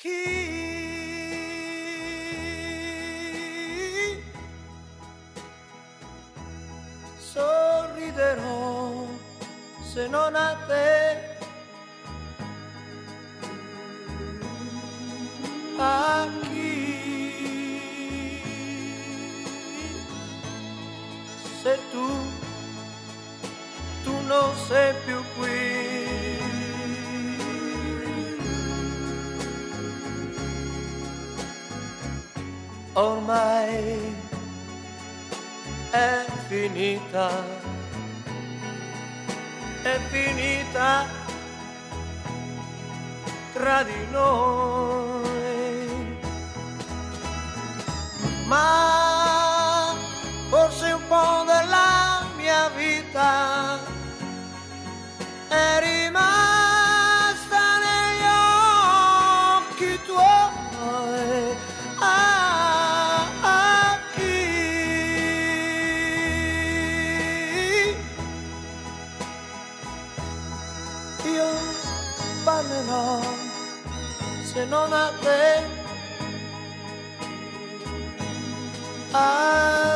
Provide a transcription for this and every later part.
chi sorriderò se non a te a chi se tu tu non sei ormai è finita, è finita tra di noi. Ma my bed. I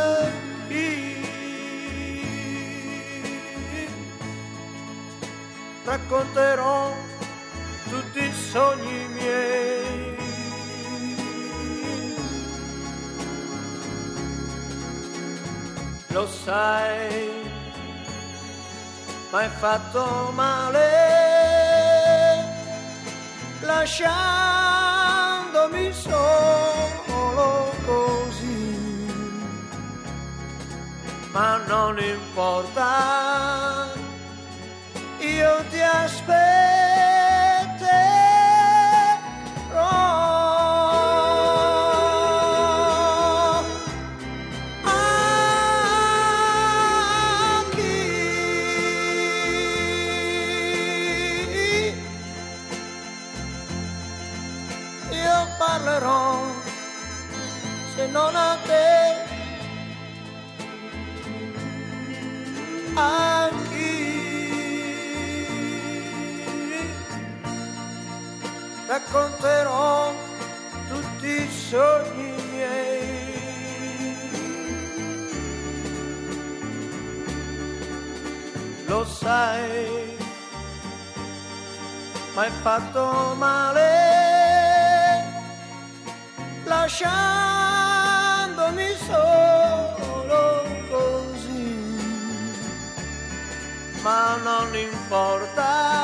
racconterò tutti i sogni miei. Lo sai, ma hai fatto male. Lasciare lasciandomi solo così. Ma non importa io ti aspetterò racconterò tutti i sogni miei. Lo sai ma hai fatto male. Lasciandomi solo così. Ma non importa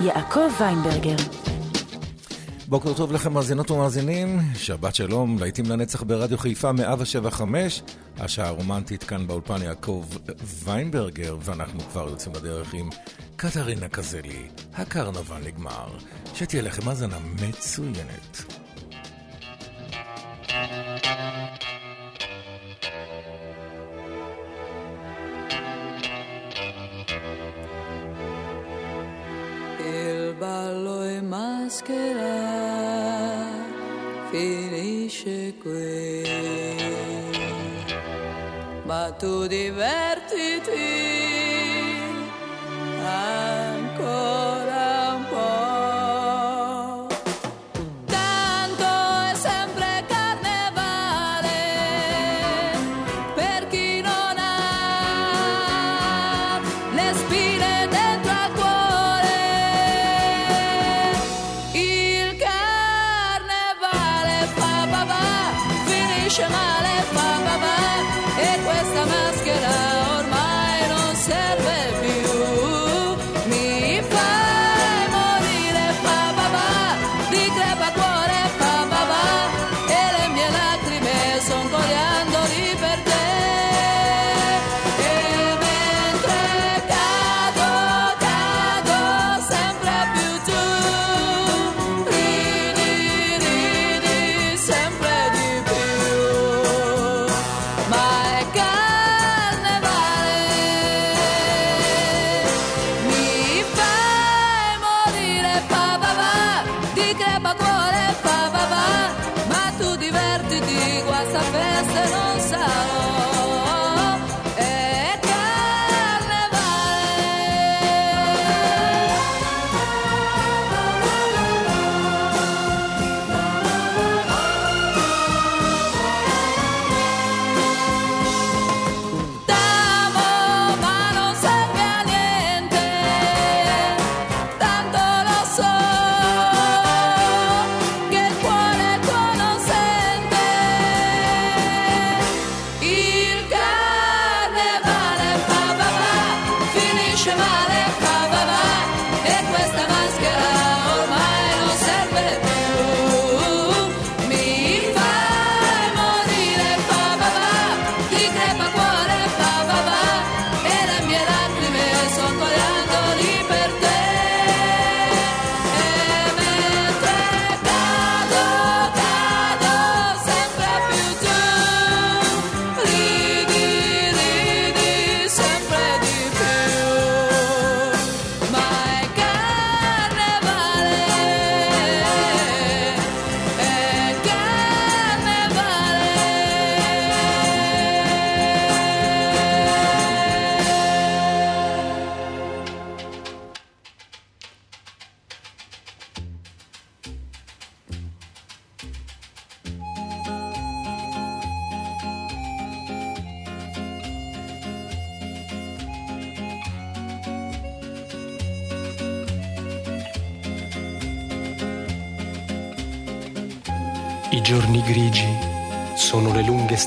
יעקב ויינברגר. בוקר טוב לכם מאזינות ומאזינים, שבת שלום, להיטים לנצח ברדיו חיפה 175, השעה הרומנטית כאן באולפן יעקב ויינברגר, ואנחנו כבר יוצאים לדרך עם קטרינה קזלי, הקרנבל נגמר, שתהיה לכם האזנה מצוינת. Maschera finisce qui, ma tu divertiti ancora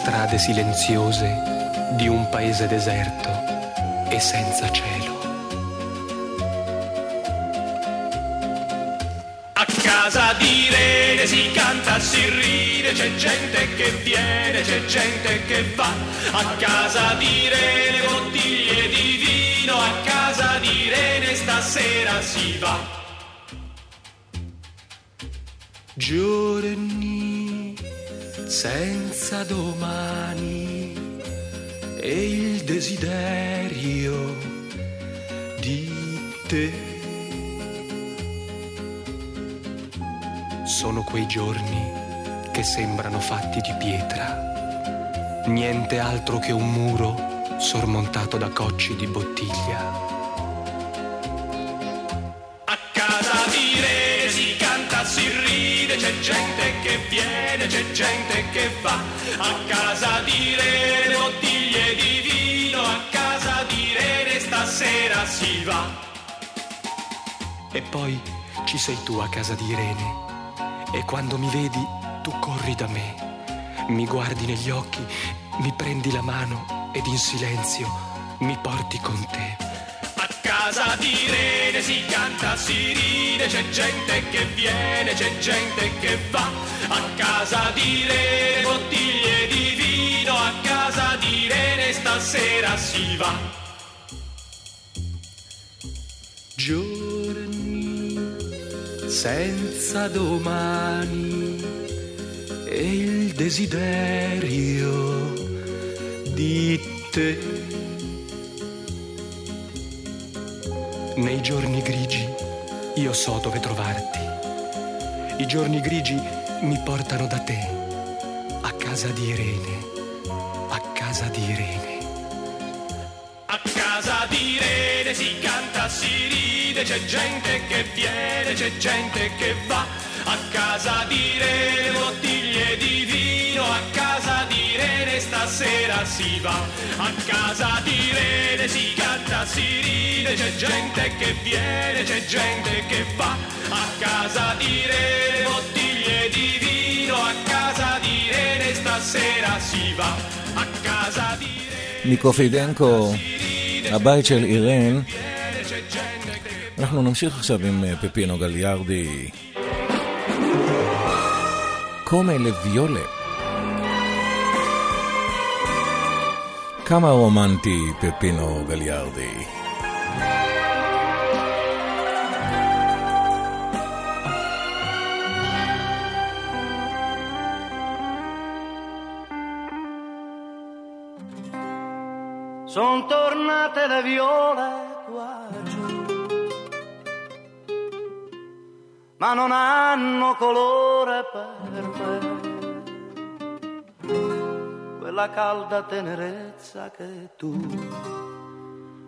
strade silenziose di un paese deserto e senza cielo. A casa di Rene si canta, si ride, c'è gente che viene, c'è gente che va. A casa di Rene bottiglie di vino, a casa di Rene stasera si va. Giorni senza domani e il desiderio di te. Sono quei giorni che sembrano fatti di pietra, niente altro che un muro sormontato da cocci di bottiglia. Gente che viene, c'è gente che va. A casa di Rene bottiglie di vino, a casa di Rene stasera si va. E poi ci sei tu a casa di Irene. E quando mi vedi, tu corri da me. Mi guardi negli occhi, mi prendi la mano ed in silenzio mi porti con te. Casa di Rene si canta, si ride, c'è gente che viene, c'è gente che va. A casa di Rene bottiglie di vino, a casa di Rene stasera si va. Giorni senza domani e il desiderio di te. Nei giorni grigi io so dove trovarti. I giorni grigi mi portano da te, a casa di Irene, a casa di Irene. A casa di Rene si canta, si ride, c'è gente che viene, c'è gente che va. A casa di Rene bottiglie di vino, a casa di Rene stasera si va. A casa di Rene si canta, si ride, c'è gente che viene, c'è gente che va. A casa di Rene bottiglie di vino, a casa di Rene stasera si va. A casa di Rene מיקופידנקו, הבית של אירן. אנחנו נמשיך עכשיו עם אה, פפינו גליארדי. קומה לוויולה. כמה רומנטי פפינו גליארדי. Son tornate le viole qua giù, ma non hanno colore per me. Quella calda tenerezza che tu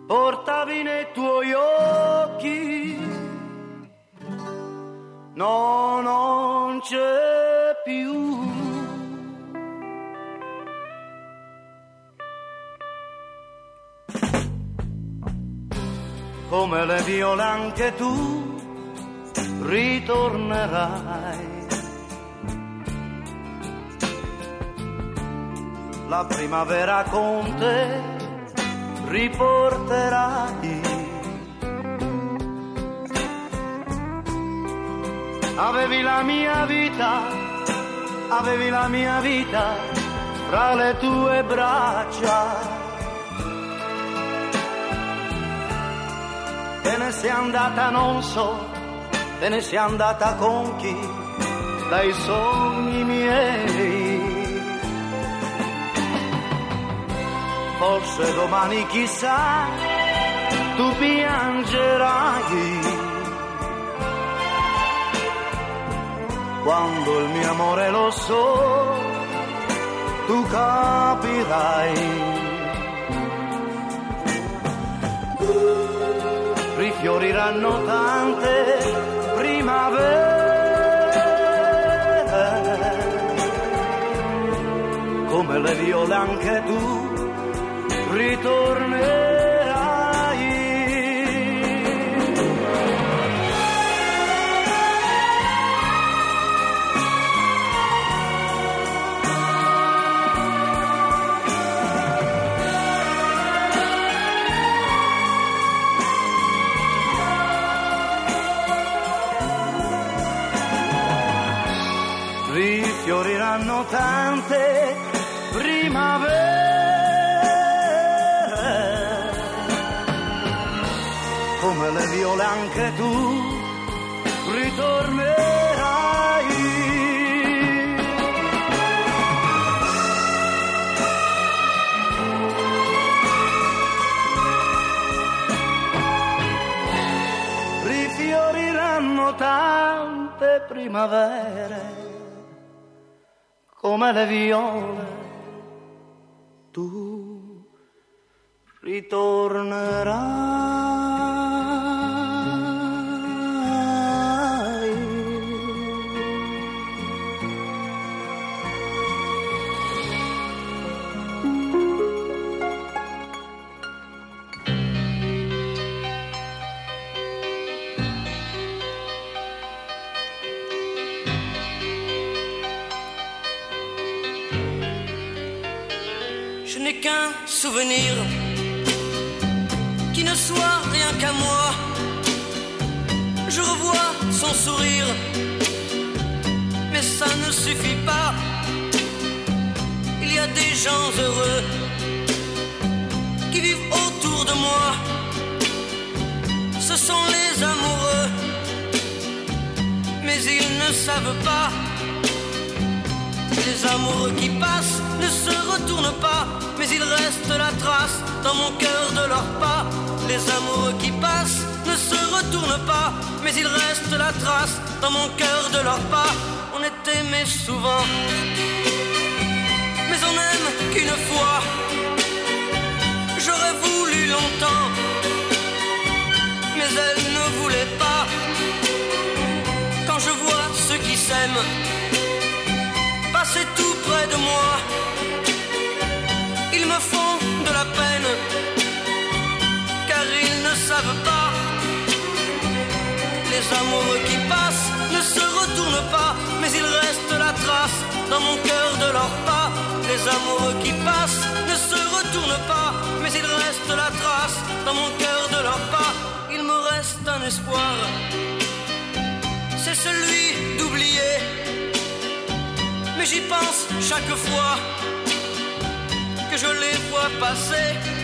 portavi nei tuoi occhi, no, non c'è più. come le viole anche tu ritornerai. La primavera con te riporterai. Avevi la mia vita, avevi la mia vita fra le tue braccia. te ne sei andata non so, te ne sei andata con chi, dai sogni miei. Forse domani chissà, tu piangerai. Quando il mio amore lo so, tu capirai. rifioriranno tante primavere, come le viole anche tu ritornerò. Anche tu ritornerai. Rifioriranno tante primavere come le viole. Tu ritornerai. Qui ne soit rien qu'à moi. Je revois son sourire, mais ça ne suffit pas. Il y a des gens heureux qui vivent autour de moi. Ce sont les amoureux, mais ils ne savent pas. Les amoureux qui passent ne se retournent pas, mais il reste la trace dans mon cœur de leurs pas. Les amoureux qui passent ne se retournent pas, mais il reste la trace dans mon cœur de leurs pas. On est aimé souvent, mais on n'aime qu'une fois. J'aurais voulu longtemps, mais elle ne voulait pas. Quand je vois ceux qui s'aiment, passer tout près de moi. Les amoureux qui passent ne se retournent pas, mais il reste la trace dans mon cœur de leurs pas. Les amoureux qui passent ne se retournent pas, mais il reste la trace dans mon cœur de leurs pas. Il me reste un espoir, c'est celui d'oublier mais j'y pense chaque fois que je les vois passer.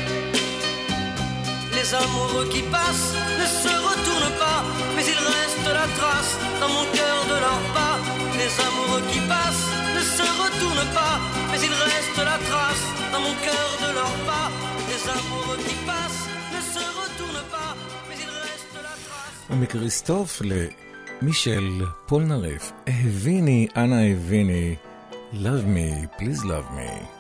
Les amoureux qui passent ne se retournent pas, mais il reste la trace dans mon cœur de leurs pas. Les amoureux qui passent ne se retournent pas, mais il reste la trace dans mon cœur de leurs pas. Les amoureux qui passent ne se retournent pas, mais il reste la trace. מכריסטוף למישל פולנרף, הביני, אנא הביני, love me, please love me.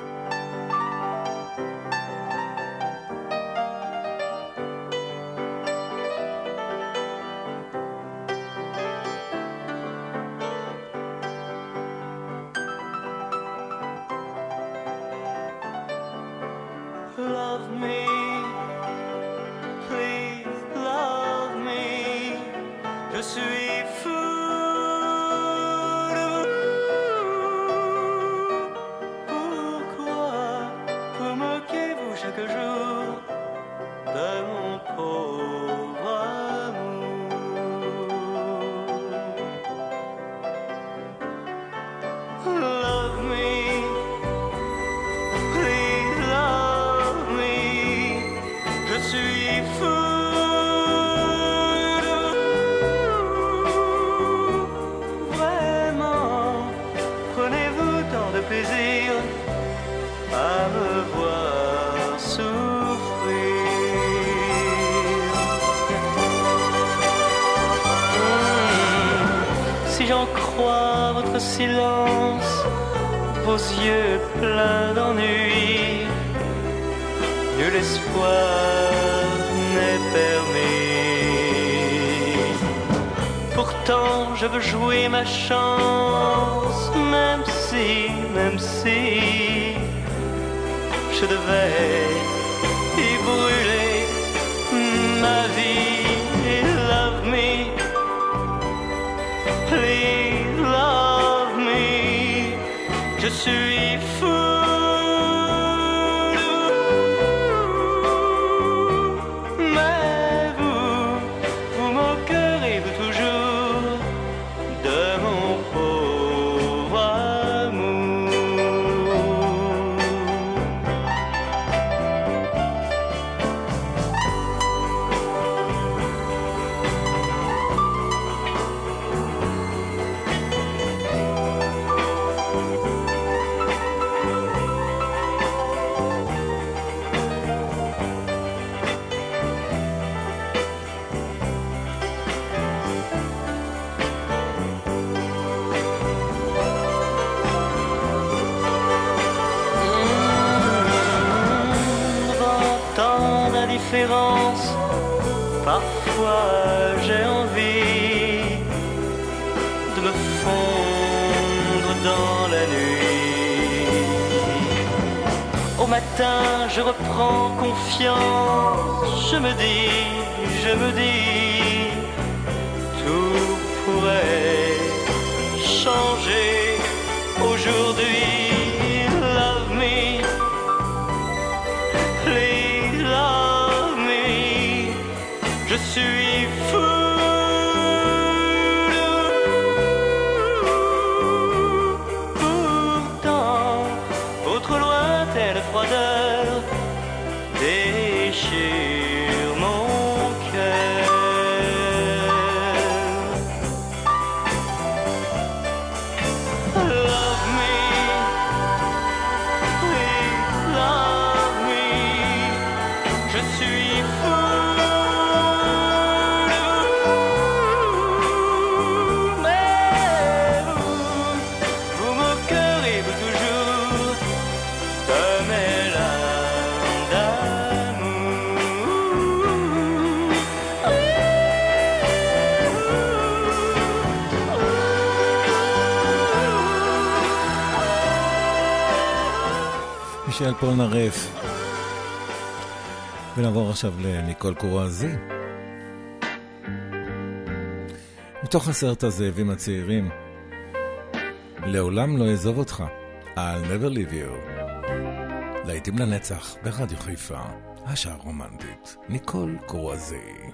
J'en crois votre silence, vos yeux pleins d'ennui, nul espoir n'est permis. Pourtant, je veux jouer ma chance, même si, même si je devais y brûler ma vie. Please love me. Je suis je reprends confiance. Je me dis, je me dis. של פולנרף. ונעבור עכשיו לניקול קורזי. מתוך הסרט הזאבים הצעירים, לעולם לא אעזוב אותך, I'll never leave you. לעיתים לנצח ברדיו חיפה, השעה הרומנטית, ניקול קורזי.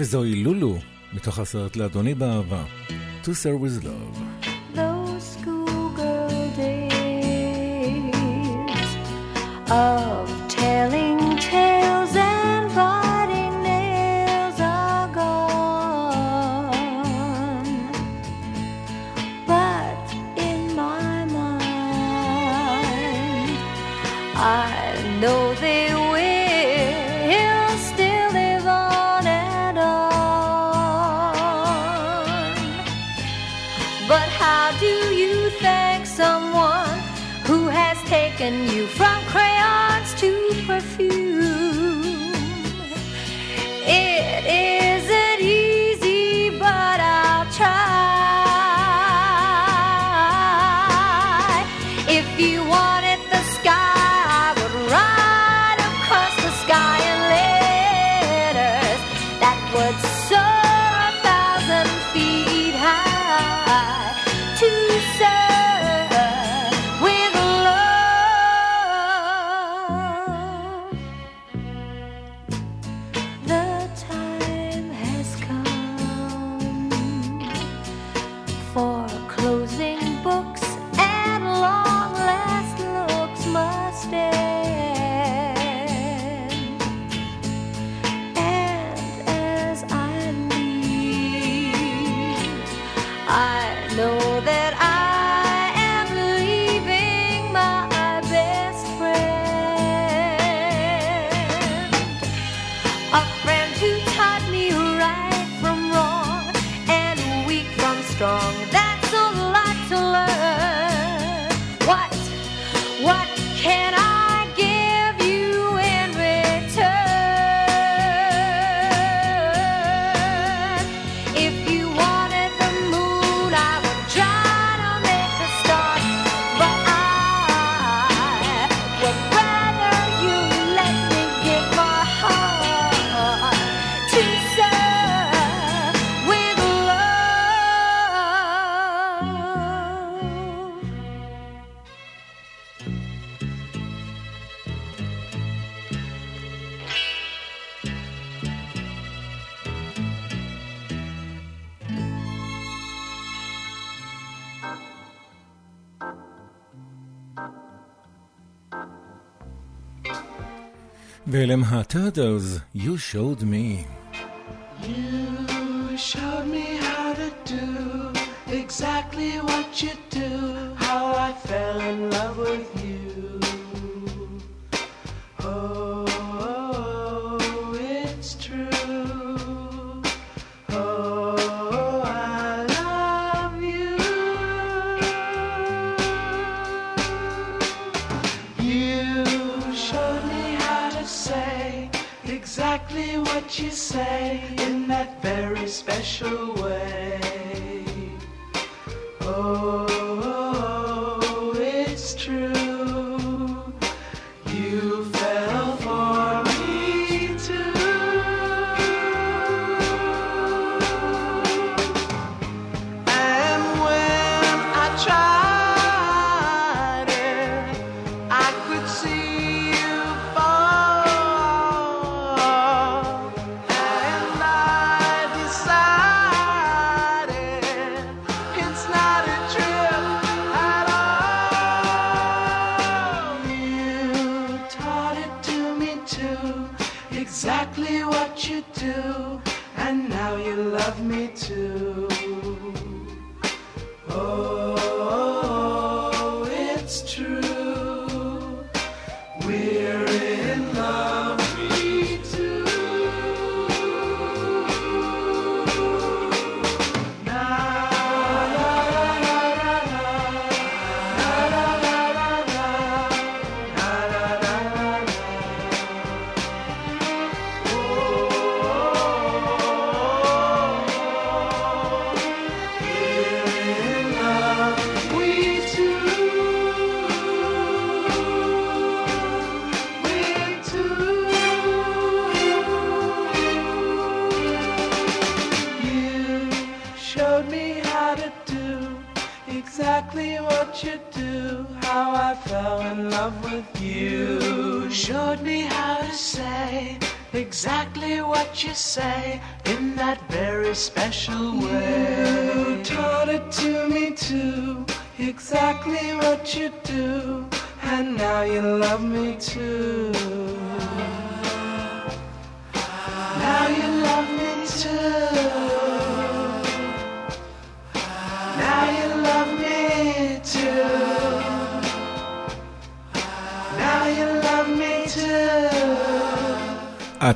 וזוהי לולו מתוך הסרט לאדוני באהבה, To Serve with Love. What? turtles you showed me. You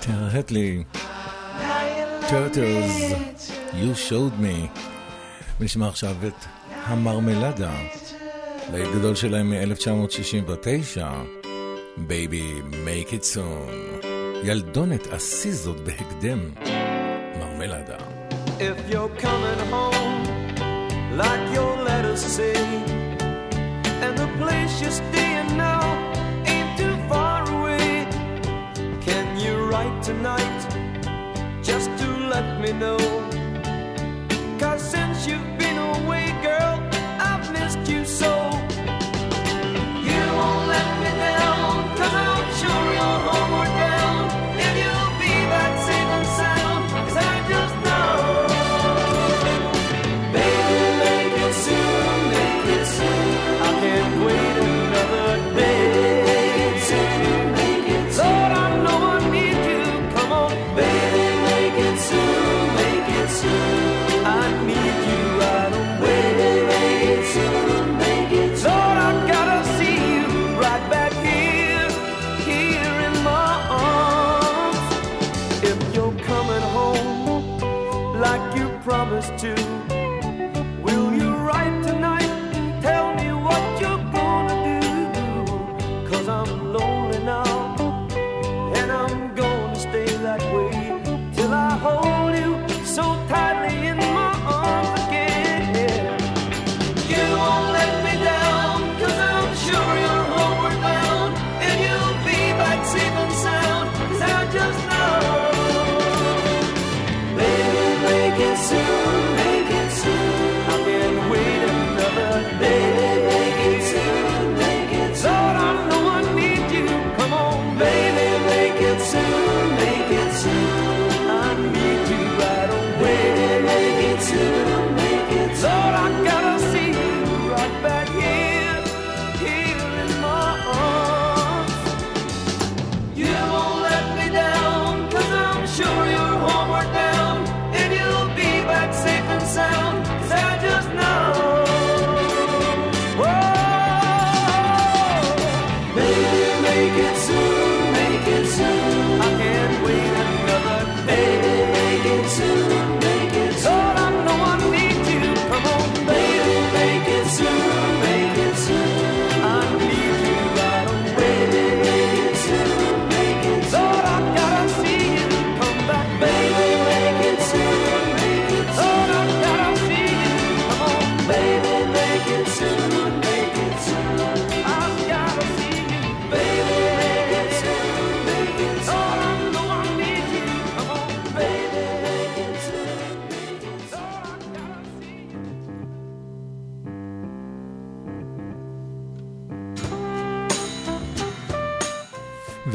טרה הטלי, טרטלס, You showed me. ונשמע עכשיו את המרמלדה, ליל גדול שלהם מ-1969, בייבי, מייק איט סון. ילדונת עשי זאת בהקדם, מרמלדה. If you're coming home, like your letters say, and the place you stay tonight. Just to let me know.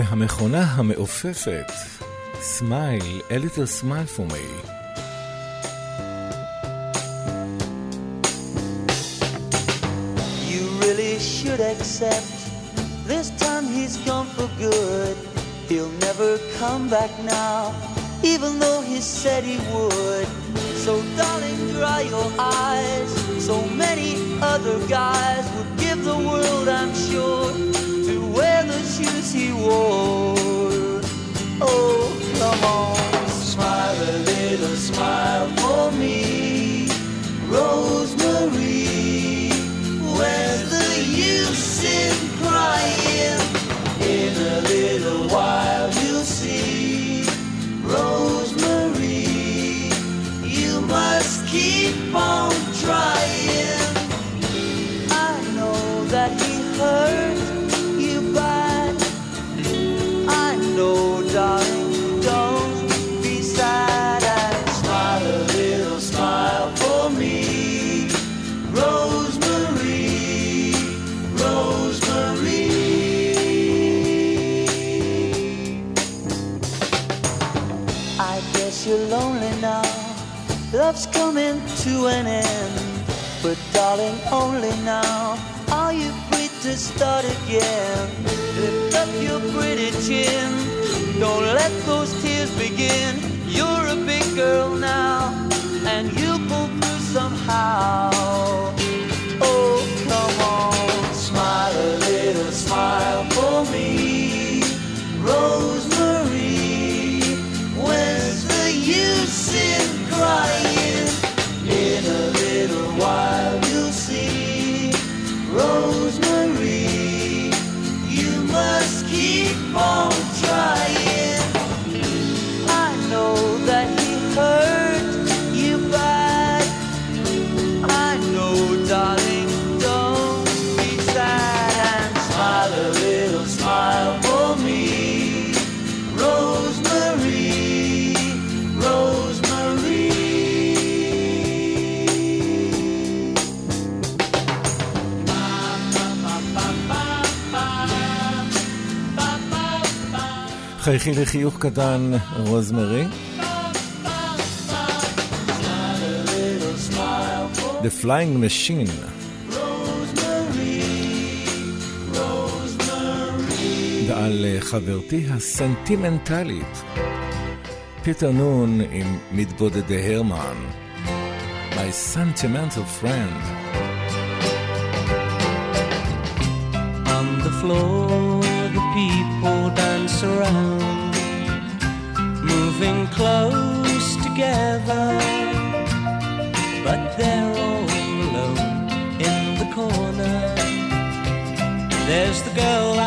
המכונה המעופפת, סמייל, a little smile for me. Should accept This time he's gone for good. He'll never come back now Even though he said he would. So darling, dry your eyes. So many other guys Would give the world, I'm sure juicy wall. Oh, come on, smile a little smile for me, Rosemary. Where's the use in crying? In a little while you'll see, Rosemary. You must keep on. it's coming to an end. But darling, only now are you free to start again. Lift up your pretty chin. Don't let those tears begin. You're a big girl now, and you'll pull through somehow. Oh, come on, smile a little, smile for me. חייכי לי חיוך קטן, רוזמרי. The Flying Machine. ועל חברתי הסנטימנטלית, פיטר נון עם מתבודדי הרמן. My sentimental friend. On the floor, the people dance around. close together, but they're all alone in the corner. There's the girl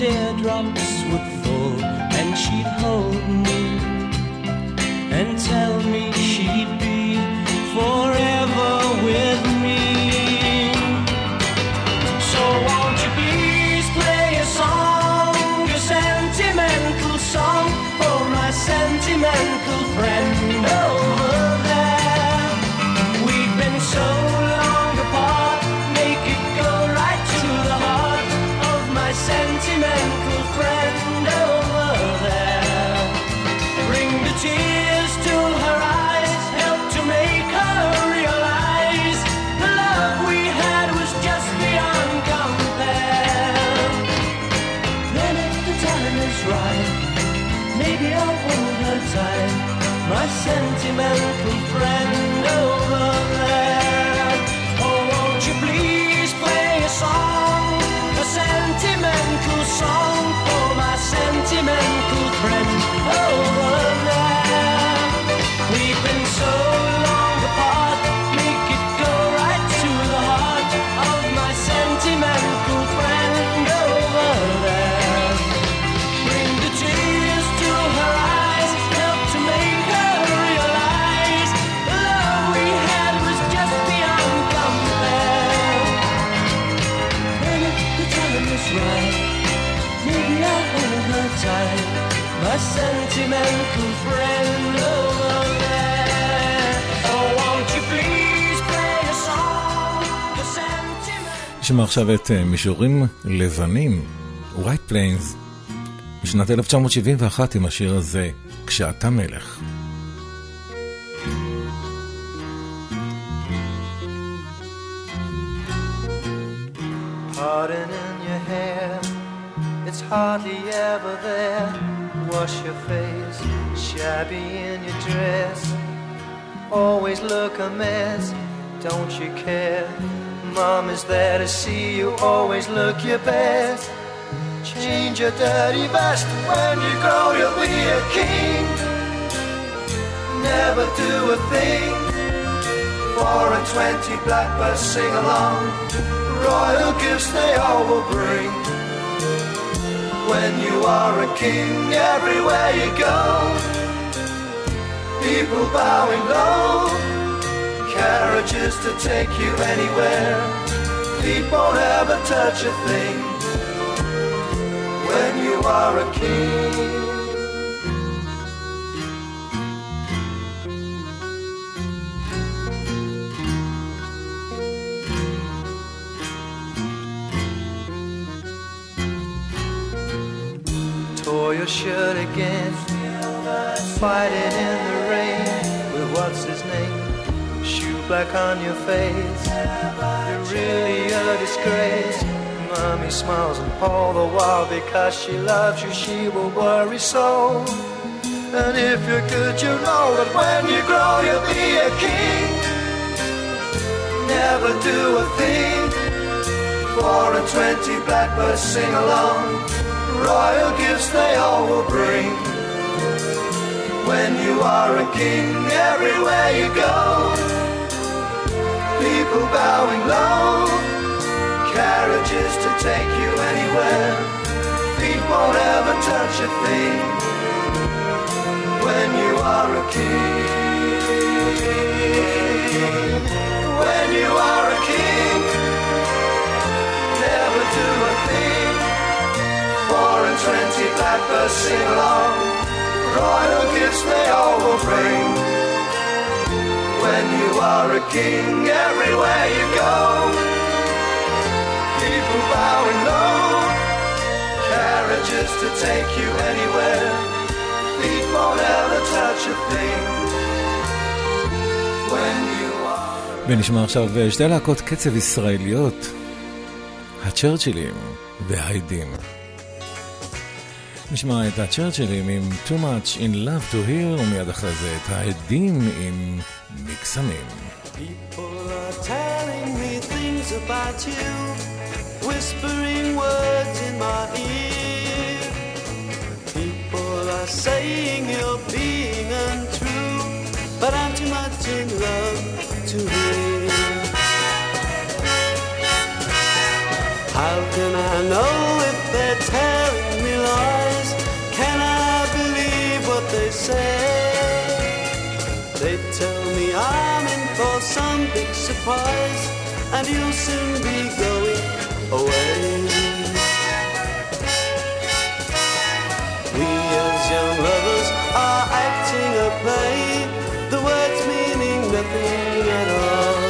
teardrops. sentimental friend. נשמע עכשיו את מישורים לבנים, White Plains, משנת 1971 עם השיר הזה, כשאתה מלך. Parting in your hair, it's hardly ever there. Wash your face, shabby in your dress. Always look a mess, don't you care? Mom is there to see you, always look your best. Change your dirty vest when you grow, you'll be a king. Never do a thing. Four and twenty blackbirds sing along. Royal gifts they all will bring. When you are a king, everywhere you go, people bowing low. Carriages to take you anywhere. Feet won't ever touch a thing when you are a king. Tore your shirt again, fighting in the rain black on your face. You're really a disgrace. Mommy smiles and all the while because she loves you, she will worry so. And if you're good, you know that when you grow, you'll be a king. Never do a thing. Four and twenty blackbirds sing along. Royal gifts they all will bring. When you are a king, everywhere you go, people bowing low, carriages to take you anywhere. Feet won't ever touch a thing. When you are a king, when you are a king, never do a thing. Four and twenty blackbirds sing along. Royal gifts they all will bring. When you are a king, everywhere you go, people bowing low. Carriages to take you anywhere. Feet won't ever touch a thing. When you are. ונשמע עכשיו שתי להקות קצב ישראליות, הצ'רצ'ילים וההיידים. נשמע את הצ'רצ'ילים עם Too Much in Love to Hear, ומיד אחרי זה את ההדים עם מקסמים. People are telling me things about you, whispering words in my ear. People are saying you're being untrue, but I'm too much in love to hear. How can I know if they're telling me lies? Say? They tell me I'm in for some big surprise, and you'll soon be going away. We as young lovers are acting a play, the words meaning nothing at all.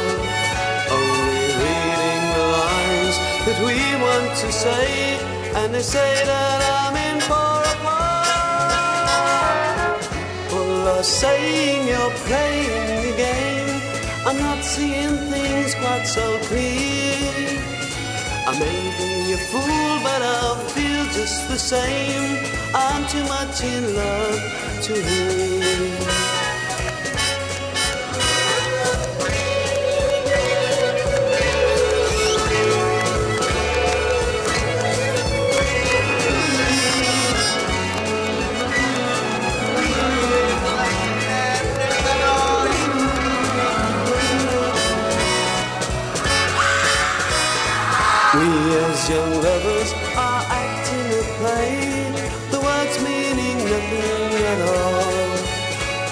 Only reading the lines that we want to say, and they say that I'm in for Are saying you're playing the game. I'm not seeing things quite so clear. I may be a fool, but I'll feel just the same. I'm too much in love to hear. Young lovers are acting a play, the words meaning nothing at all.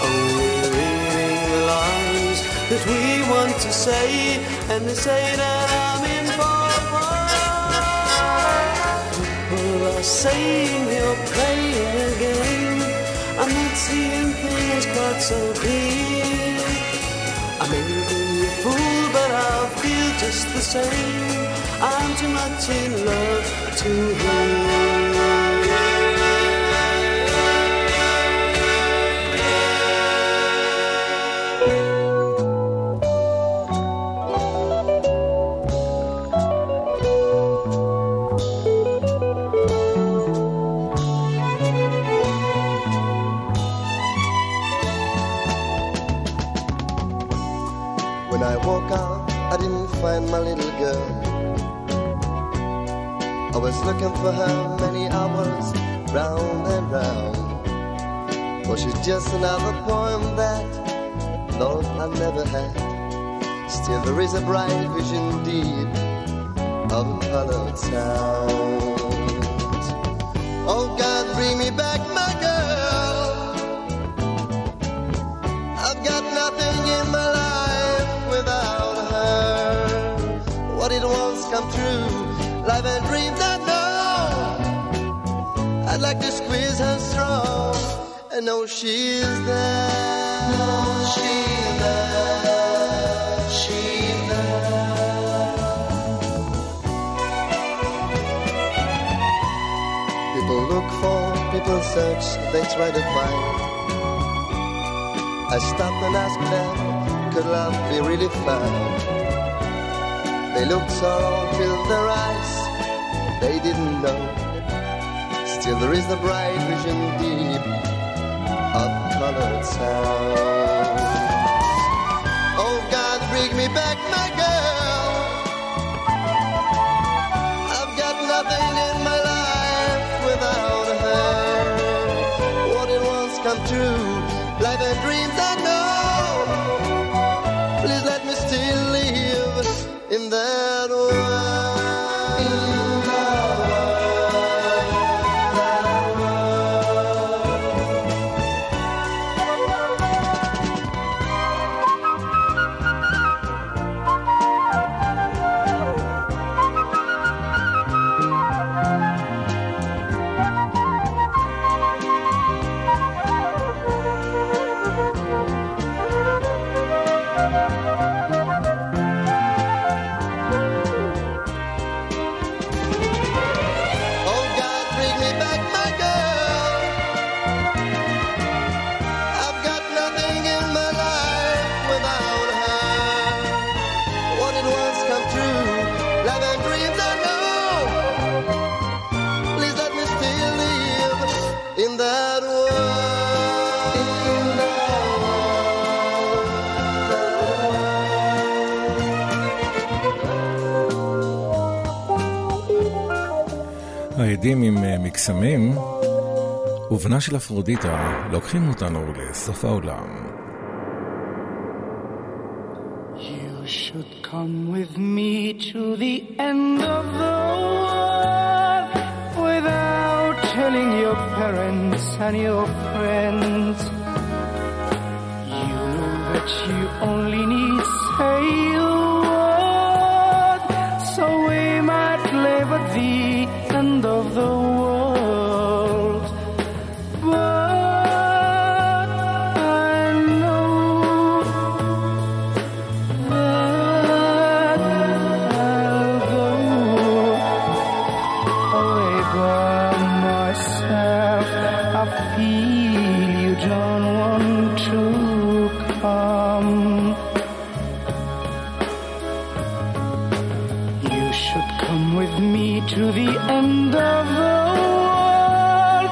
Only reading the lines that we want to say, and they say that I'm in for. People are saying you're playing a game. I'm not seeing things quite so clear. I may be a fool, but I'll feel just the same. I'm too much in love to When I was looking for her many hours, round and round. For she's just another poem that, Lord, I never had. Still, there is a bright vision deep of a colored sound. Oh God, bring me back my girl. I've got nothing in my life without her. What it wants come true, life and dreams and know she's there. She's there. She's there. People look for, people search, they try to find. I stopped and asked them, could love be really found? They looked sorrow filled their eyes, they didn't know. Still there is the bright vision deep colored sound. Oh God, bring me back my girl. I've got nothing in my life without her. What it wants come true, ובנה של אפרודיטה לוקחים אותנו לסוף העולם. You don't want to come. You should come with me to the end of the world.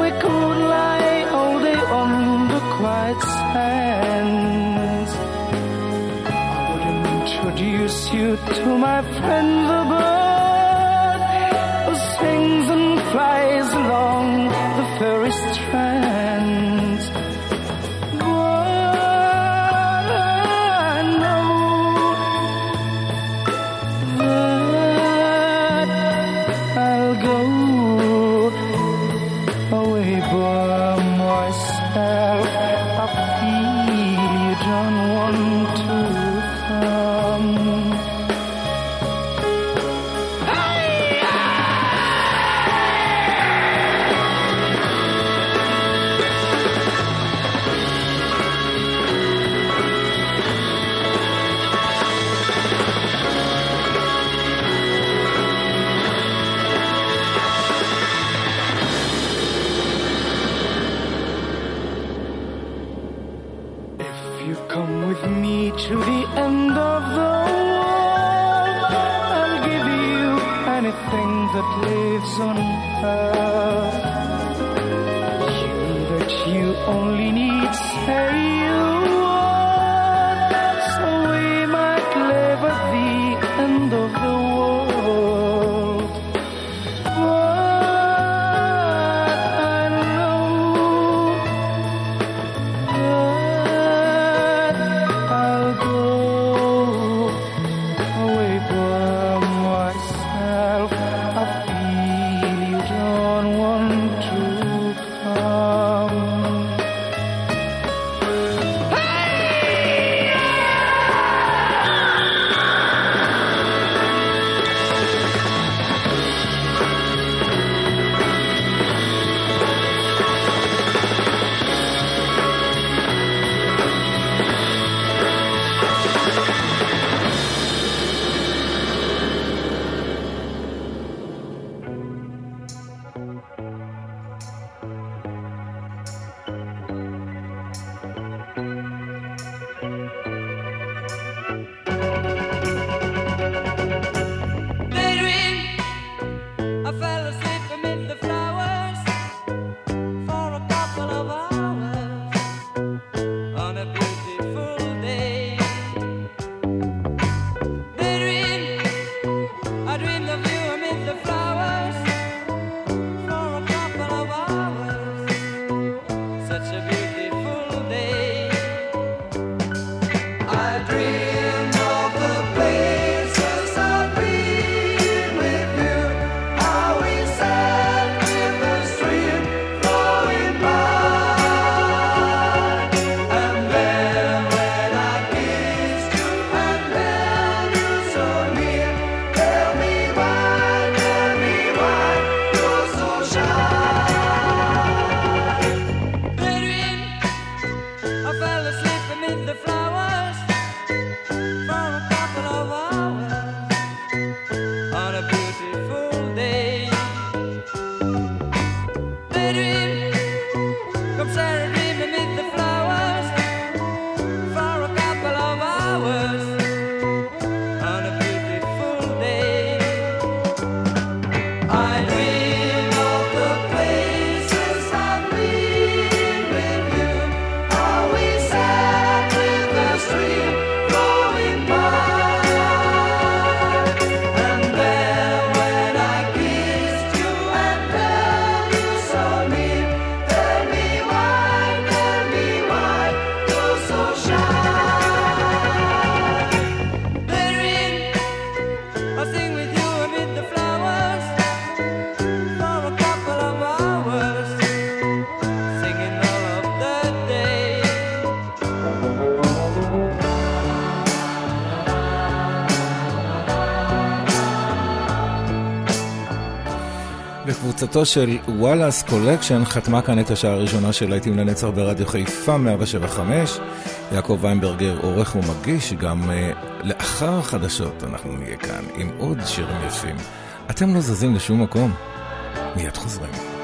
We could lie all day on the quiet sands. I would introduce you to my friend להקתו של וואלאס קולקשן חתמה כאן את השעה הראשונה של להיטים לנצח ברדיו חיפה 175. יעקב ויינברגר עורך ומגיש, גם uh, לאחר החדשות אנחנו נהיה כאן עם עוד שירים יפים. אתם לא זזים לשום מקום, מיד חוזרים.